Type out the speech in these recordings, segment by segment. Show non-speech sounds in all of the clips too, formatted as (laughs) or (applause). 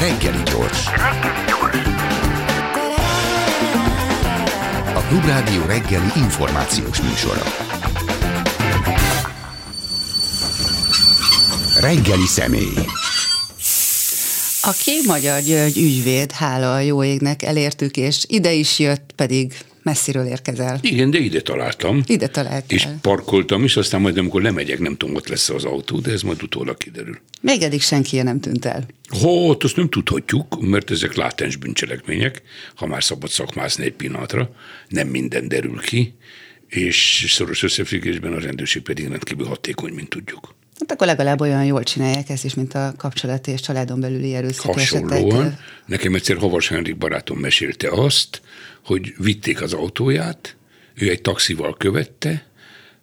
Reggeli gyors. A Klubrádió reggeli információs műsora. Reggeli személy. Aki Magyar György ügyvéd, hála a jó égnek, elértük, és ide is jött, pedig messziről érkezel. Igen, de ide találtam. Ide találtál. És parkoltam is, aztán majd amikor lemegyek, nem tudom, ott lesz az autó, de ez majd utólag kiderül. Még eddig senki nem tűnt el. Hát, azt nem tudhatjuk, mert ezek látens bűncselekmények, ha már szabad szakmázni egy pillanatra, nem minden derül ki, és szoros összefüggésben a rendőrség pedig rendkívül hatékony, mint tudjuk. Hát akkor legalább olyan jól csinálják ezt is, mint a kapcsolati és családon belüli erőszak Hasonlóan. esetek. Nekem egyszer Havas Henrik barátom mesélte azt, hogy vitték az autóját, ő egy taxival követte,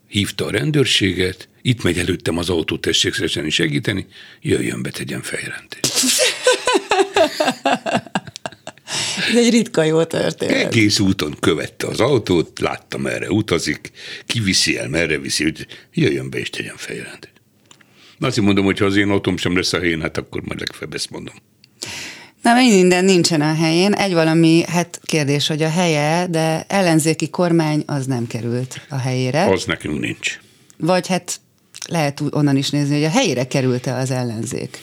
hívta a rendőrséget, itt megy előttem az autó, tessék szívesen segíteni, jöjjön be, tegyen fejjelentést. (laughs) Ez egy ritka jó történet. Egész úton követte az autót, láttam merre utazik, kiviszi el, merre viszi, hogy jöjjön be és tegyen fejjelentést. Na azt mondom, hogy ha az én autóm sem lesz a helyén, hát akkor majd legfeljebb ezt mondom. Na, minden nincsen a helyén. Egy valami, hát kérdés, hogy a helye, de ellenzéki kormány az nem került a helyére. Az nekünk nincs. Vagy hát lehet úgy onnan is nézni, hogy a helyére került-e az ellenzék.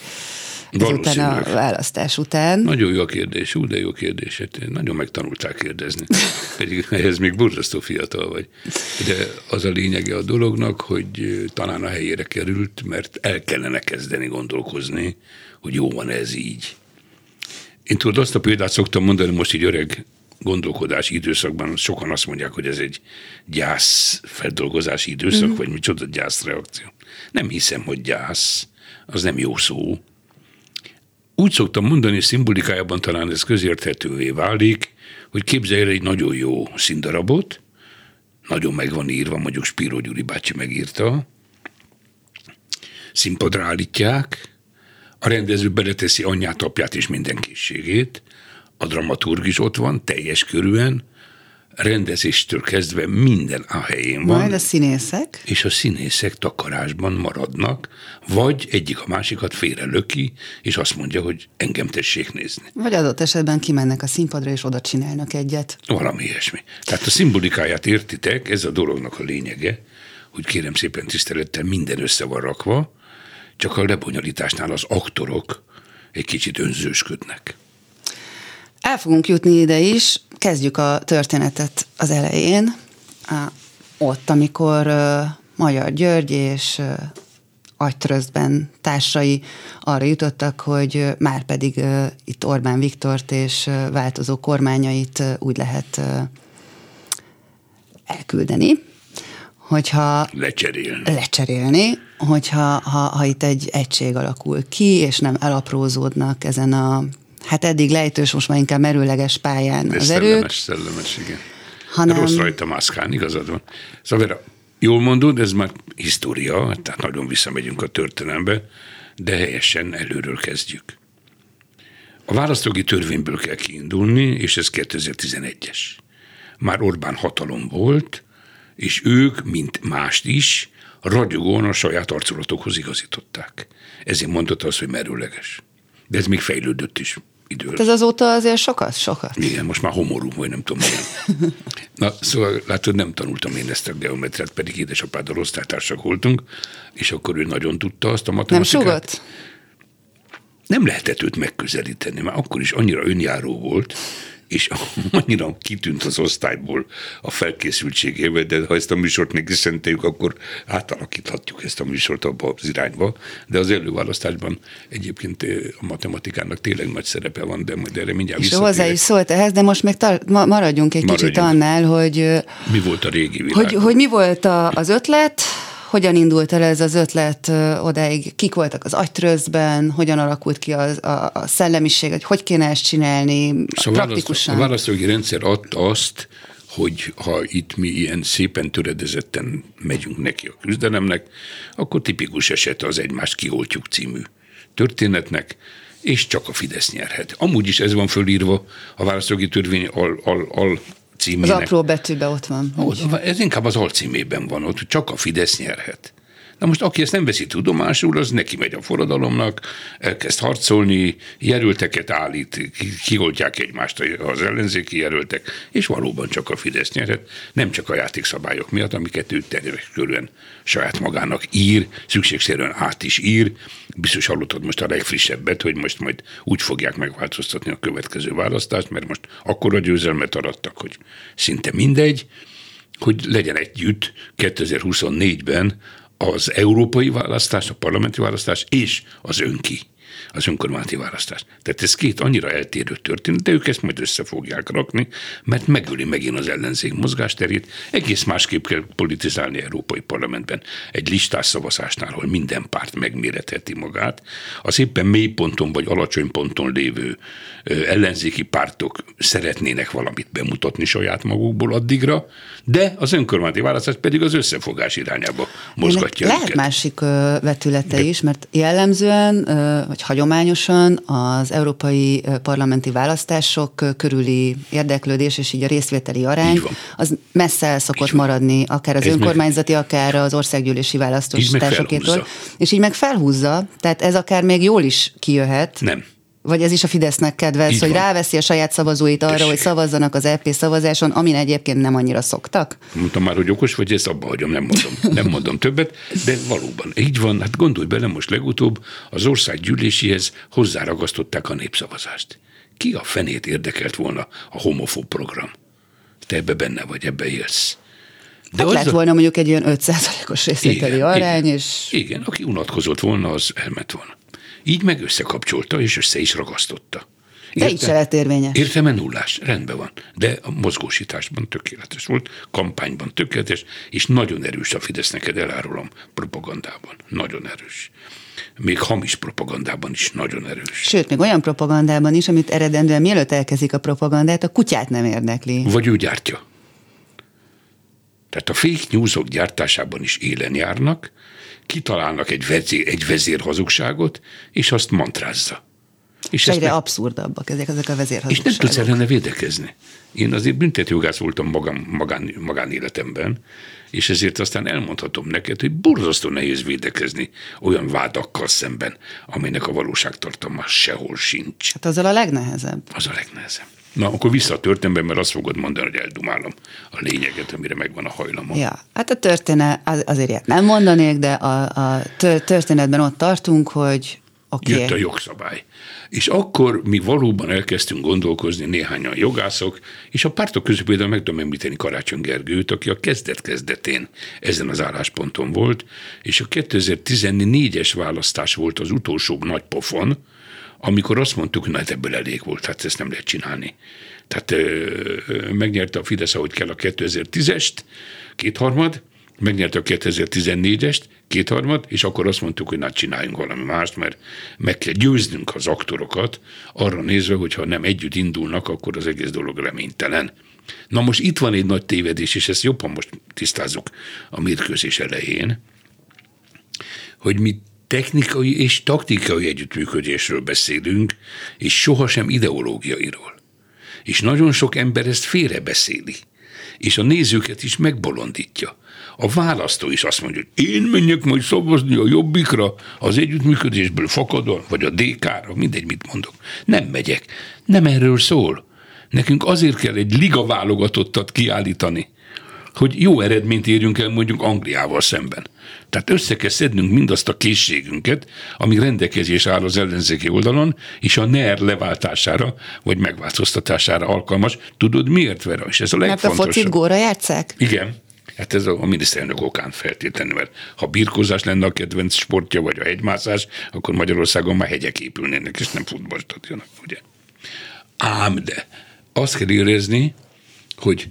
Ezután a választás után. Nagyon jó a kérdés, ú, de jó kérdés. Hát nagyon megtanulták kérdezni. (laughs) Pedig ehhez még borzasztó fiatal vagy. De az a lényege a dolognak, hogy talán a helyére került, mert el kellene kezdeni gondolkozni, hogy jó van ez így. Én tudod, azt a példát szoktam mondani most így öreg gondolkodási időszakban, sokan azt mondják, hogy ez egy gyász feldolgozási időszak, mm. vagy micsoda gyászreakció. Nem hiszem, hogy gyász, az nem jó szó. Úgy szoktam mondani, szimbolikájában talán ez közérthetővé válik, hogy képzelj el egy nagyon jó színdarabot, nagyon meg van írva, mondjuk Spiro Gyuri bácsi megírta, színpadra állítják, a rendező beleteszi anyját, apját és minden készségét, a dramaturg is ott van, teljes körűen, rendezéstől kezdve minden a helyén van Majd a színészek. és a színészek takarásban maradnak, vagy egyik a másikat félre löki, és azt mondja, hogy engem tessék nézni. Vagy adott esetben kimennek a színpadra, és oda csinálnak egyet. Valami ilyesmi. Tehát a szimbolikáját értitek, ez a dolognak a lényege, hogy kérem szépen tisztelettel minden össze van rakva, csak a lebonyolításnál az aktorok egy kicsit önzősködnek. El fogunk jutni ide is. Kezdjük a történetet az elején. Ott, amikor Magyar György és ö, agytröztben társai arra jutottak, hogy már pedig itt Orbán Viktort és változó kormányait úgy lehet elküldeni, hogyha Lecserélni. lecserélni, hogyha ha, ha itt egy egység alakul ki, és nem elaprózódnak ezen a, hát eddig lejtős, most már inkább merőleges pályán Ez az erők, szellemes, szellemes, igen. hanem Rossz rajta mászkálni, igazad van. Szóval Vera, jól mondod, ez már história, tehát nagyon visszamegyünk a történelembe, de helyesen előről kezdjük. A választógi törvényből kell kiindulni, és ez 2011-es. Már Orbán hatalom volt, és ők, mint mást is, ragyogóan a saját arculatokhoz igazították. Ezért mondta azt, hogy merőleges. De ez még fejlődött is időről. ez azóta azért sokat, sokat. Igen, most már homorú, vagy nem tudom. (laughs) Na, szóval látod, nem tanultam én ezt a geometriát, pedig édesapáddal osztálytársak voltunk, és akkor ő nagyon tudta azt a Nem matematikát. sugott? Nem lehetett őt megközelíteni, mert akkor is annyira önjáró volt, és (laughs) annyira kitűnt az osztályból a felkészültségével, de ha ezt a műsort neki szenteljük, akkor átalakíthatjuk ezt a műsort abba az irányba. De az előválasztásban egyébként eh, a matematikának tényleg nagy szerepe van, de majd erre mindjárt És hozzá is szólt ehhez, de most még tar- ma- maradjunk egy kicsit Maradjunk. annál, hogy, ö, Mi volt a régi világ? hogy, hogy mi volt a, az ötlet, hogyan indult el ez az ötlet odáig, kik voltak az agytrözben, hogyan alakult ki az, a, a szellemiség, hogy hogy kéne ezt csinálni Szóval praktikusan. a választógi rendszer adta azt, hogy ha itt mi ilyen szépen töredezetten megyünk neki a küzdelemnek, akkor tipikus eset az egymást kioltjuk című történetnek, és csak a Fidesz nyerhet. Amúgy is ez van fölírva a választógi törvény al, al, al Az címének. apró betűbe ott van. Ó, Ez inkább az alcímében van ott, hogy csak a Fidesz nyerhet. Na most aki ezt nem veszi tudomásul, az neki megy a forradalomnak, elkezd harcolni, jelölteket állít, kioltják egymást az ellenzéki jelöltek, és valóban csak a Fidesz nyerhet, nem csak a játékszabályok miatt, amiket ő természetesen saját magának ír, szükségszerűen át is ír. Biztos hallottad most a legfrissebbet, hogy most majd úgy fogják megváltoztatni a következő választást, mert most akkora győzelmet arattak, hogy szinte mindegy, hogy legyen együtt 2024-ben az európai választás, a parlamenti választás és az önki az önkormányzati választás. Tehát ez két annyira eltérő történet, de ők ezt majd össze fogják rakni, mert megöli megint az ellenzék mozgásterét. Egész másképp kell politizálni Európai Parlamentben egy listás szavazásnál, ahol minden párt megméretheti magát. Az éppen mély ponton vagy alacsony ponton lévő ellenzéki pártok szeretnének valamit bemutatni saját magukból addigra, de az önkormányzati választás pedig az összefogás irányába mozgatja Lehet őket. másik vetülete de... is, mert jellemzően, vagy hagyományosan az európai parlamenti választások körüli érdeklődés és így a részvételi arány, az messze el szokott maradni, akár az ez önkormányzati, meg... akár az országgyűlési választásokétől. És így meg felhúzza, tehát ez akár még jól is kijöhet. Nem vagy ez is a Fidesznek kedvez, Így hogy van. ráveszi a saját szavazóit arra, Tessék. hogy szavazzanak az EP szavazáson, amin egyébként nem annyira szoktak? Mondtam már, hogy okos vagy, ezt abba hagyom, nem mondom, nem mondom többet, de valóban így van. Hát gondolj bele, most legutóbb az ország gyűléséhez hozzáragasztották a népszavazást. Ki a fenét érdekelt volna a homofób program? Te ebbe benne vagy, ebbe élsz. De hát lett a... volna mondjuk egy ilyen 5%-os részvételi arány, igen, és... Igen, aki unatkozott volna, az elment volna. Így meg összekapcsolta, és össze is ragasztotta. De így se lett érvényes. Értelme nullás, rendben van. De a mozgósításban tökéletes volt, kampányban tökéletes, és nagyon erős a Fidesz, neked elárulom, propagandában. Nagyon erős. Még hamis propagandában is nagyon erős. Sőt, még olyan propagandában is, amit eredendően mielőtt elkezdik a propagandát, a kutyát nem érdekli. Vagy ő gyártja. Tehát a fake newsok gyártásában is élen járnak, kitalálnak egy vezér, egy vezér hazugságot, és azt mantrázza. És egyre meg... abszurdabbak ezek, ezek a vezérhazugságok. És nem tudsz ellene védekezni. Én azért büntetőjogász voltam magán, magán, magánéletemben, és ezért aztán elmondhatom neked, hogy borzasztó nehéz védekezni olyan vádakkal szemben, amelynek a valóságtartalma sehol sincs. Hát az a legnehezebb. Az a legnehezebb. Na, akkor vissza a történetbe, mert azt fogod mondani, hogy eldumálom a lényeget, amire megvan a hajlamom. Ja, hát a történet, az, azért ilyet nem mondanék, de a, a történetben ott tartunk, hogy Okay. Jött a jogszabály. És akkor mi valóban elkezdtünk gondolkozni néhányan jogászok, és a pártok közül például meg tudom említeni Karácsony Gergőt, aki a kezdet-kezdetén ezen az állásponton volt, és a 2014-es választás volt az utolsó nagy pofon, amikor azt mondtuk, na, hát ebből elég volt, hát ezt nem lehet csinálni. Tehát ö, ö, megnyerte a Fidesz, ahogy kell a 2010-est, kétharmad, megnyerte a 2014-est, kétharmad, és akkor azt mondtuk, hogy na csináljunk valami mást, mert meg kell győznünk az aktorokat, arra nézve, hogy ha nem együtt indulnak, akkor az egész dolog reménytelen. Na most itt van egy nagy tévedés, és ezt jobban most tisztázzuk a mérkőzés elején, hogy mi technikai és taktikai együttműködésről beszélünk, és sohasem ideológiairól. És nagyon sok ember ezt félrebeszéli, és a nézőket is megbolondítja. A választó is azt mondja, hogy én menjek majd szavazni a jobbikra, az együttműködésből fakadva, vagy a DK-ra, mindegy, mit mondok. Nem megyek. Nem erről szól. Nekünk azért kell egy liga válogatottat kiállítani, hogy jó eredményt érjünk el mondjuk Angliával szemben. Tehát össze kell szednünk mindazt a készségünket, ami rendelkezés áll az ellenzéki oldalon, és a NER leváltására, vagy megváltoztatására alkalmas. Tudod miért, Vera? És ez a legfontosabb. Hát a focit góra játszák? Igen. Hát ez a, a miniszterelnök okán feltétlenül, mert ha birkózás lenne a kedvenc sportja, vagy a hegymászás, akkor Magyarországon már hegyek épülnének, és nem futballstadionok, ugye? Ám de azt kell érezni, hogy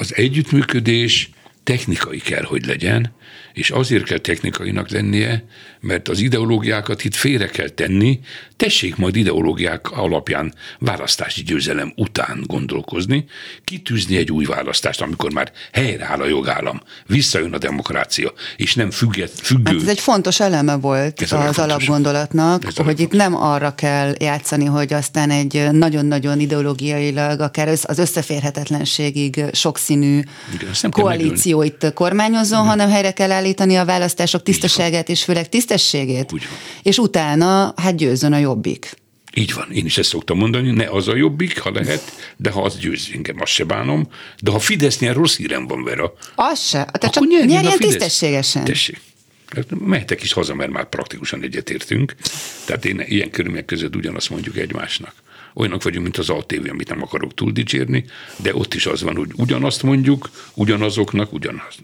az együttműködés technikai kell, hogy legyen, és azért kell technikainak lennie, mert az ideológiákat itt félre kell tenni, tessék majd ideológiák alapján választási győzelem után gondolkozni, kitűzni egy új választást, amikor már helyreáll a jogállam, visszajön a demokrácia, és nem függet, függő. Hát ez egy fontos eleme volt Ez az alapgondolatnak, Ez hogy itt nem arra kell játszani, hogy aztán egy nagyon-nagyon ideológiailag, akár az összeférhetetlenségig sokszínű Igen, koalíció itt kormányozzon, hanem helyre kell állítani a választások tisztaságát és főleg tisztességét, Úgy van. és utána hát győzzön a jobbik. Így van, én is ezt szoktam mondani, ne az a jobbik, ha lehet, de ha az győz engem, azt se bánom, de ha Fidesz nyer, rossz hírem van, Vera. Az se, te csak nyerjen nyerjen tisztességesen. Tessék. Hát Mehetek is haza, mert már praktikusan egyetértünk. Tehát én ilyen körülmények között ugyanazt mondjuk egymásnak. Olyanok vagyunk, mint az ATV, amit nem akarok túl dicsérni, de ott is az van, hogy ugyanazt mondjuk, ugyanazoknak, ugyanaz,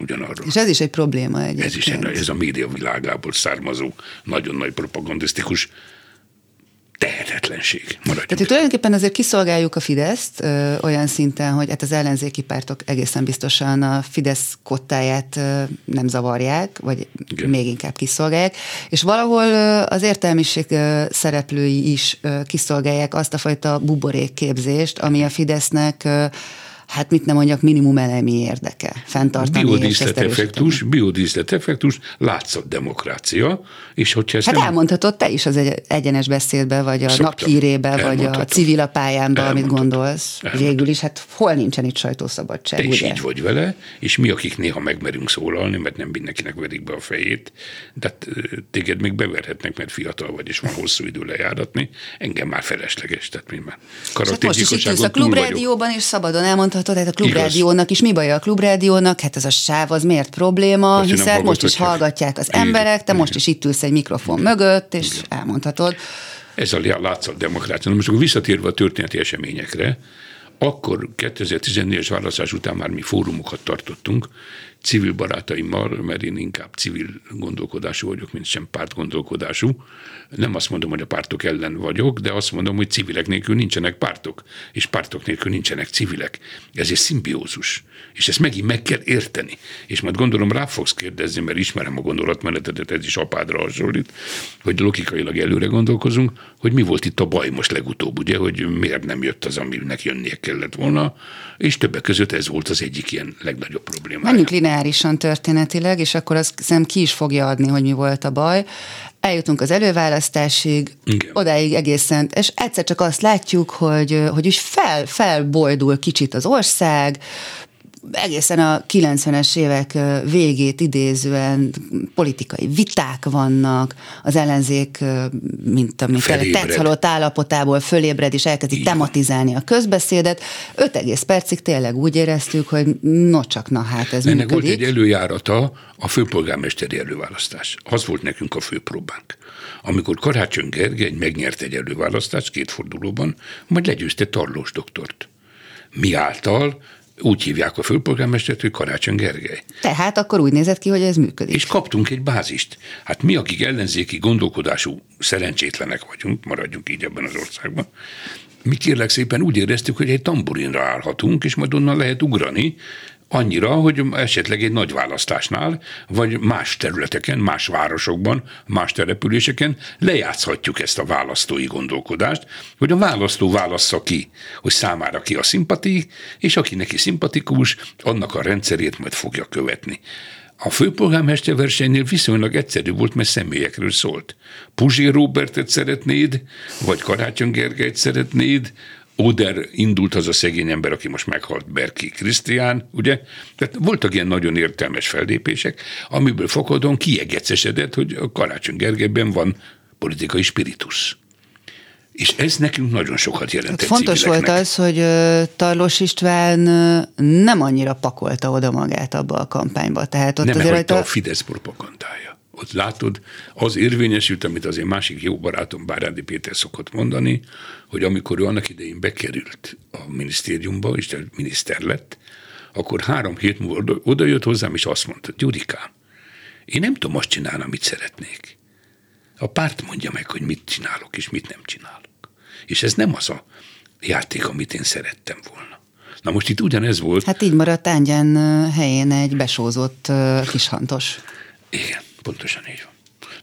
ugyanarra. És ez is egy probléma egyébként. Ez is egy, ez a média világából származó nagyon nagy propagandisztikus tehetetlenség. Maradjunk. Tehát itt tulajdonképpen azért kiszolgáljuk a Fideszt ö, olyan szinten, hogy hát az ellenzéki pártok egészen biztosan a Fidesz kottáját ö, nem zavarják, vagy Igen. Még inkább kiszolgálják, és valahol ö, az értelmiség ö, szereplői is ö, kiszolgálják azt a fajta buborékképzést, ami a Fidesznek ö, hát mit nem mondjak, minimum elemi érdeke. Ezt Biodíszlet effektus, biodíszlet effektus, látszat demokrácia, és hogyha ezt Hát nem... elmondhatod te is az egy, egyenes beszédbe, vagy a Szoktam. naphírébe, vagy a civil a pályámba, amit gondolsz. Elmondhatom. Végül is, hát hol nincsen itt sajtószabadság, Te is ugye? így vagy vele, és mi, akik néha megmerünk szólalni, mert nem mindenkinek verik be a fejét, de hát, téged még beverhetnek, mert fiatal vagy, és van hosszú idő lejáratni, engem már felesleges, tehát mi már hát most is itt a klubrádióban, és szabadon elmondhatod, hát a klubrádiónak is. Mi baj a klubrádiónak, hát ez a sáv, az miért probléma, nem hiszen most is hallgatják az Igen, emberek, te most igen. is itt ülsz egy mikrofon mögött, és elmondhatod. Ez a látszat demokrácia. Na most akkor visszatérve a történeti eseményekre, akkor 2014-es választás után már mi fórumokat tartottunk, civil barátaimmal, mert én inkább civil gondolkodású vagyok, mint sem párt gondolkodású. Nem azt mondom, hogy a pártok ellen vagyok, de azt mondom, hogy civilek nélkül nincsenek pártok, és pártok nélkül nincsenek civilek. Ez egy szimbiózus. És ezt megint meg kell érteni. És majd gondolom rá fogsz kérdezni, mert ismerem a gondolatmenetedet, ez is apádra hasonlít, hogy logikailag előre gondolkozunk, hogy mi volt itt a baj most legutóbb, ugye, hogy miért nem jött az, aminek jönnie kellett volna, és többek között ez volt az egyik ilyen legnagyobb probléma. Menjünk lineárisan történetileg, és akkor azt hiszem ki is fogja adni, hogy mi volt a baj. Eljutunk az előválasztásig, Igen. odáig egészen, és egyszer csak azt látjuk, hogy, hogy úgy fel, felbojdul kicsit az ország, egészen a 90-es évek végét idézően politikai viták vannak, az ellenzék, mint amit tetszhalott állapotából fölébred, és elkezdi tematizálni a közbeszédet. Öt egész percig tényleg úgy éreztük, hogy no csak na hát ez Ennek volt működik. egy előjárata, a főpolgármesteri előválasztás. Az volt nekünk a főpróbánk. Amikor Karácsony Gergely megnyert egy előválasztást két fordulóban, majd legyőzte Tarlós doktort. Mi által úgy hívják a főpolgármestert, hogy Karácsony Gergely. Tehát akkor úgy nézett ki, hogy ez működik. És kaptunk egy bázist. Hát mi, akik ellenzéki gondolkodású szerencsétlenek vagyunk, maradjunk így ebben az országban, mi kérlek szépen úgy éreztük, hogy egy tamburinra állhatunk, és majd onnan lehet ugrani, annyira, hogy esetleg egy nagy választásnál, vagy más területeken, más városokban, más településeken lejátszhatjuk ezt a választói gondolkodást, hogy a választó válassza ki, hogy számára ki a szimpati, és aki neki szimpatikus, annak a rendszerét majd fogja követni. A főpolgármester versenynél viszonylag egyszerű volt, mert személyekről szólt. Puzsér Robertet szeretnéd, vagy Karácsony Gergelyt szeretnéd, Oder indult az a szegény ember, aki most meghalt, Berki Krisztián, ugye? Tehát voltak ilyen nagyon értelmes fellépések, amiből fakadóan kiegecesedett, hogy a Karácsony Gergelyben van politikai spiritus. És ez nekünk nagyon sokat jelentett Hát fontos volt civileknek. az, hogy Tarlós István nem annyira pakolta oda magát abba a kampányba. Tehát ott Nem azért hagyta rajta... a Fidesz propagandája. Ott látod, az érvényesült, amit az én másik jó barátom Bárándi Péter szokott mondani, hogy amikor ő annak idején bekerült a minisztériumba, és miniszter lett, akkor három hét múlva oda- oda jött hozzám, és azt mondta, Gyurikám, én nem tudom azt csinálni, amit szeretnék. A párt mondja meg, hogy mit csinálok, és mit nem csinálok. És ez nem az a játék, amit én szerettem volna. Na most itt ugyanez volt, Hát így maradt Ángyán helyén egy besózott kishantos. Igen, pontosan így van.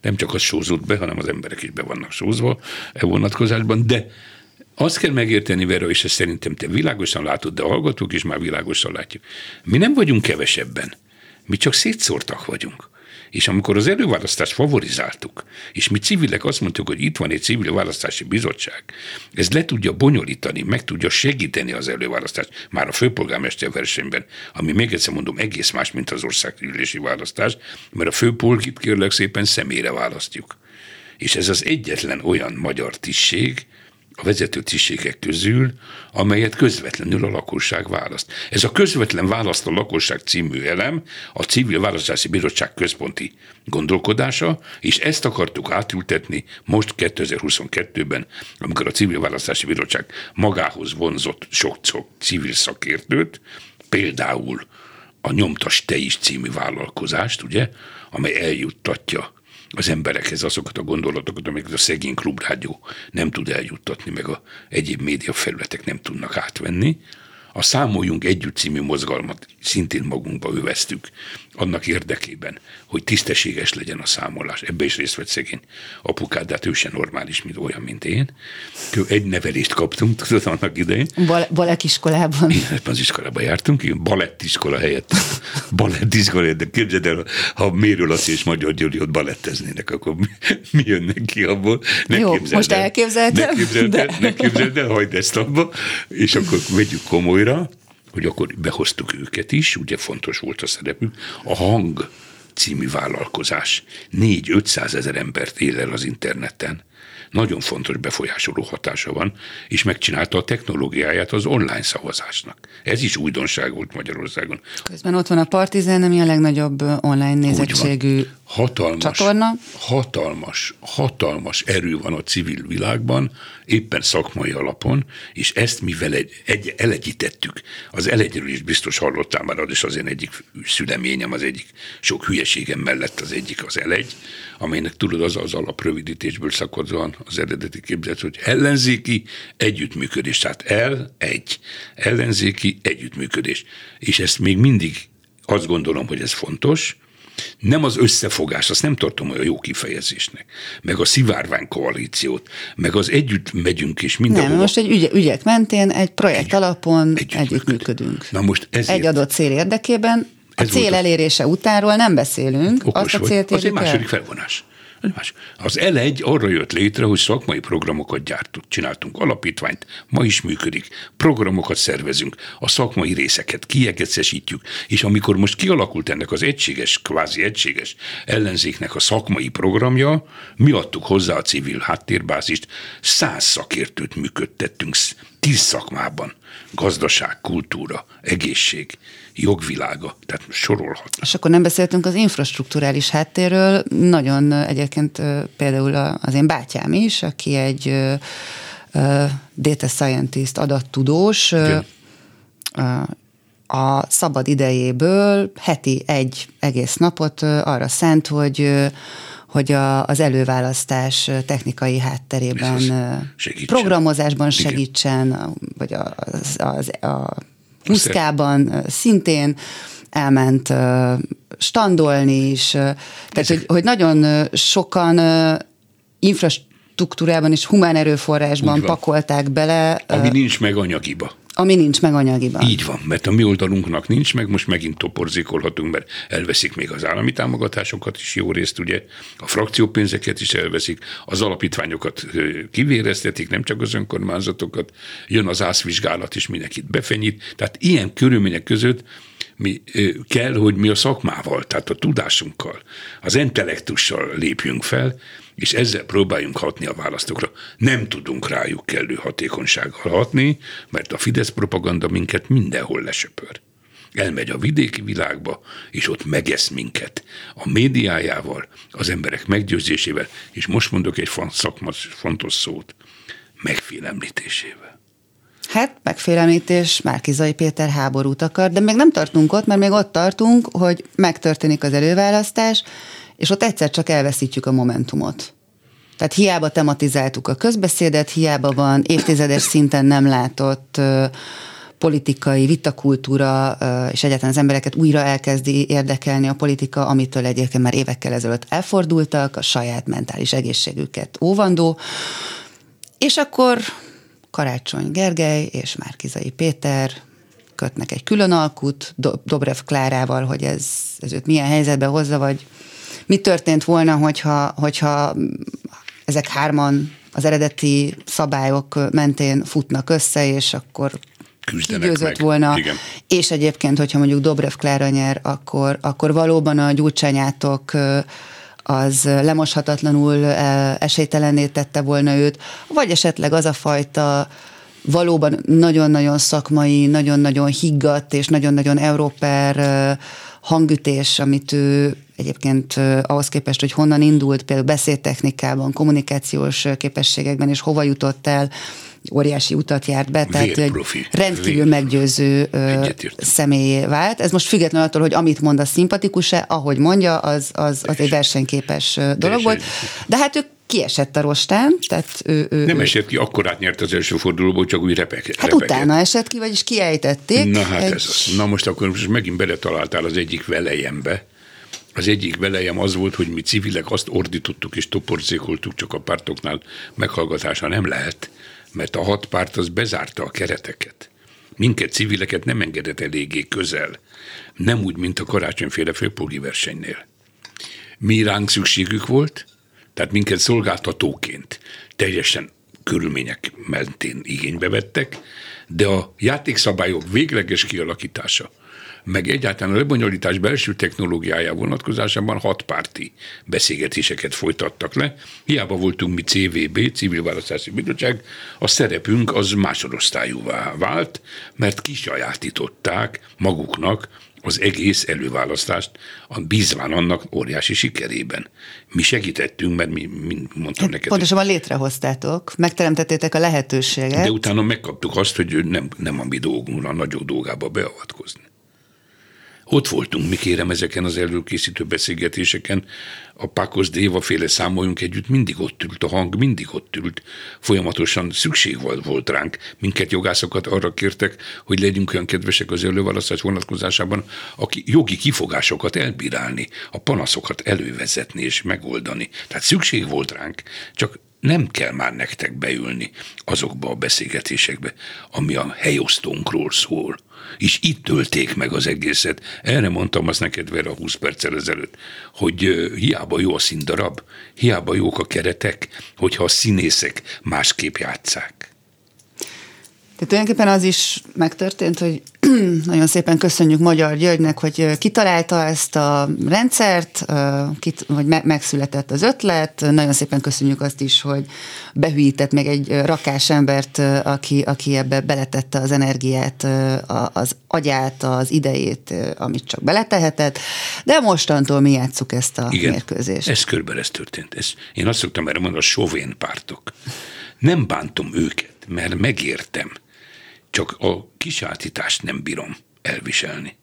Nem csak az sózott be, hanem az emberek is be vannak sózva e vonatkozásban, de azt kell megérteni, Vera, és ezt szerintem te világosan látod, de a hallgatók is már világosan látjuk. Mi nem vagyunk kevesebben. Mi csak szétszórtak vagyunk. És amikor az előválasztást favorizáltuk, és mi civilek azt mondtuk, hogy itt van egy civil választási bizottság, ez le tudja bonyolítani, meg tudja segíteni az előválasztást, már a főpolgármester versenyben, ami még egyszer mondom, egész más, mint az országgyűlési választás, mert a főpolgit kérlek szépen személyre választjuk. És ez az egyetlen olyan magyar tisztség, a vezető tisztségek közül, amelyet közvetlenül a lakosság választ. Ez a közvetlen választ a lakosság című elem a Civil Választási Bizottság központi gondolkodása, és ezt akartuk átültetni most 2022-ben, amikor a Civil Választási Bizottság magához vonzott sok-sok civil szakértőt, például a Nyomtas Te is című vállalkozást, ugye, amely eljuttatja az emberekhez azokat a gondolatokat, amiket a szegény klubrádió nem tud eljuttatni, meg a egyéb média felületek nem tudnak átvenni. A Számoljunk Együtt című mozgalmat szintén magunkba öveztük annak érdekében, hogy tisztességes legyen a számolás. Ebbe is részt vett szegény apukád, de hát ő se normális, mint olyan, mint én. Egy nevelést kaptunk, tudod, annak idején. Bal- balettiskolában. Igen, az iskolában jártunk, igen, balettiskola helyett. (laughs) balettiskola de képzeld el, ha Mérő Laci és Magyar Gyuri ott baletteznének, akkor mi, mi jönnek ki abból? Ne Jó, most el, elképzeltem. Ne képzeld, de... el, ne képzeld el, hagyd ezt abba, és akkor vegyük komolyra, hogy akkor behoztuk őket is, ugye fontos volt a szerepük, a hang című vállalkozás. 4-500 ezer embert él el az interneten. Nagyon fontos befolyásoló hatása van, és megcsinálta a technológiáját az online szavazásnak. Ez is újdonság volt Magyarországon. Közben ott van a Partizán, ami a legnagyobb online nézettségű hatalmas, csatorna. Hatalmas, hatalmas erő van a civil világban, éppen szakmai alapon, és ezt mivel egy, egy, elegyítettük, az elegyről is biztos hallottál már, az is az én egyik szüleményem, az egyik sok hülyeségem mellett az egyik az elegy, amelynek tudod az az alaprövidítésből szakadóan az eredeti képzet, hogy ellenzéki együttműködés, tehát el, egy, ellenzéki együttműködés. És ezt még mindig azt gondolom, hogy ez fontos, nem az összefogás, azt nem tartom olyan jó kifejezésnek, meg a szivárvány koalíciót, meg az együtt megyünk és mindenhol. Nem, most egy ügy, ügyek mentén, egy projekt egy, alapon együtt, együtt működünk. Na most ezért, egy adott cél érdekében, a cél elérése utánról nem beszélünk, Okos azt a célt Az egy második felvonás. Más. Az L1 arra jött létre, hogy szakmai programokat gyártunk, csináltunk alapítványt, ma is működik, programokat szervezünk, a szakmai részeket kiegészítjük, és amikor most kialakult ennek az egységes, kvázi egységes ellenzéknek a szakmai programja, mi adtuk hozzá a civil háttérbázist, száz szakértőt működtettünk tíz szakmában, gazdaság, kultúra, egészség, jogvilága, tehát sorolhat. És akkor nem beszéltünk az infrastruktúrális háttérről, nagyon egyébként például az én bátyám is, aki egy data scientist, adattudós, Igen. a szabad idejéből heti egy egész napot arra szent, hogy hogy a, az előválasztás technikai hátterében segítsen. programozásban segítsen, Igen. vagy az, az, a Puszkában szintén elment standolni is. Tehát, hogy, hogy nagyon sokan infrastruktúrában és humán erőforrásban pakolták bele. Ami nincs meg anyagiba. Ami nincs meg anyagiban. Így van, mert a mi oldalunknak nincs meg, most megint toporzékolhatunk, mert elveszik még az állami támogatásokat is jó részt, ugye, a frakciópénzeket is elveszik, az alapítványokat kivéreztetik, nem csak az önkormányzatokat, jön az ászvizsgálat is, mindenkit befenyít. Tehát ilyen körülmények között mi kell, hogy mi a szakmával, tehát a tudásunkkal, az intellektussal lépjünk fel, és ezzel próbáljunk hatni a választókra. Nem tudunk rájuk kellő hatékonysággal hatni, mert a Fidesz propaganda minket mindenhol lesöpör. Elmegy a vidéki világba, és ott megesz minket. A médiájával, az emberek meggyőzésével, és most mondok egy fontos szót, megfélemlítésével. Hát megfélemlítés, Márkizai Péter háborút akar, de még nem tartunk ott, mert még ott tartunk, hogy megtörténik az előválasztás, és ott egyszer csak elveszítjük a momentumot. Tehát hiába tematizáltuk a közbeszédet, hiába van évtizedes szinten nem látott politikai vitakultúra, és egyáltalán az embereket újra elkezdi érdekelni a politika, amitől egyébként már évekkel ezelőtt elfordultak, a saját mentális egészségüket óvandó, és akkor Karácsony Gergely és Márkizai Péter kötnek egy külön alkut Dobrev Klárával, hogy ez, ez őt milyen helyzetbe hozza, vagy mi történt volna, hogyha, hogyha ezek hárman az eredeti szabályok mentén futnak össze, és akkor küzdenek meg. volna. Igen. És egyébként, hogyha mondjuk Dobrev Klára nyer, akkor, akkor valóban a gyurcsányátok az lemoshatatlanul esélytelenné tette volna őt, vagy esetleg az a fajta valóban nagyon-nagyon szakmai, nagyon-nagyon higgadt és nagyon-nagyon európer hangütés, amit ő egyébként ahhoz képest, hogy honnan indult, például beszédtechnikában, kommunikációs képességekben, és hova jutott el, óriási utat járt be, tehát egy rendkívül Vér. meggyőző személyé vált. Ez most független attól, hogy amit mond, a szimpatikus-e, ahogy mondja, az, az, az egy versenyképes dolog volt. De hát ők kiesett a rostán, tehát ő, ő, Nem esett ki, akkor átnyert az első fordulóból, csak úgy repek, Hát repeket. utána esett ki, vagyis kiejtették. Na hát egy... ez az. Na most akkor most megint beletaláltál az egyik velejembe. Az egyik velejem az volt, hogy mi civilek azt ordítottuk és toporzékoltuk, csak a pártoknál meghallgatása nem lehet, mert a hat párt az bezárta a kereteket. Minket civileket nem engedett eléggé közel. Nem úgy, mint a karácsonyféle főpolgi versenynél. Mi ránk szükségük volt, tehát minket szolgáltatóként teljesen körülmények mentén igénybe vettek, de a játékszabályok végleges kialakítása, meg egyáltalán a lebonyolítás belső technológiája vonatkozásában hatpárti beszélgetéseket folytattak le. Hiába voltunk mi CVB, Civil Választási Bizottság, a szerepünk az másodosztályúvá vált, mert kisajátították maguknak az egész előválasztást, a bízván annak óriási sikerében. Mi segítettünk, mert mi, mi mondtam neked. Pontosabban létrehoztátok, megteremtettétek a lehetőséget. De utána megkaptuk azt, hogy nem, nem a mi dolgunk a nagyobb dolgába beavatkozni. Ott voltunk, mi kérem ezeken az előkészítő beszélgetéseken, a Pákosz Déva féle számoljunk együtt, mindig ott ült a hang, mindig ott ült. Folyamatosan szükség volt, volt ránk. Minket jogászokat arra kértek, hogy legyünk olyan kedvesek az előválasztás vonatkozásában, aki jogi kifogásokat elbírálni, a panaszokat elővezetni és megoldani. Tehát szükség volt ránk, csak nem kell már nektek beülni azokba a beszélgetésekbe, ami a helyosztónkról szól és itt tölték meg az egészet. Erre mondtam azt neked, Vera, 20 perccel ezelőtt, hogy hiába jó a színdarab, hiába jók a keretek, hogyha a színészek másképp játszák. Tehát tulajdonképpen az is megtörtént, hogy (clears throat) nagyon szépen köszönjük Magyar Györgynek, hogy kitalálta ezt a rendszert, hogy megszületett az ötlet. Nagyon szépen köszönjük azt is, hogy behűített meg egy rakás embert, aki, aki ebbe beletette az energiát, az agyát, az idejét, amit csak beletehetett. De mostantól mi játsszuk ezt a Igen, mérkőzést. ez körben ez történt. Ez, én azt szoktam erre mondani, a sovén pártok. Nem bántom őket, mert megértem csak a kisállítást nem bírom elviselni.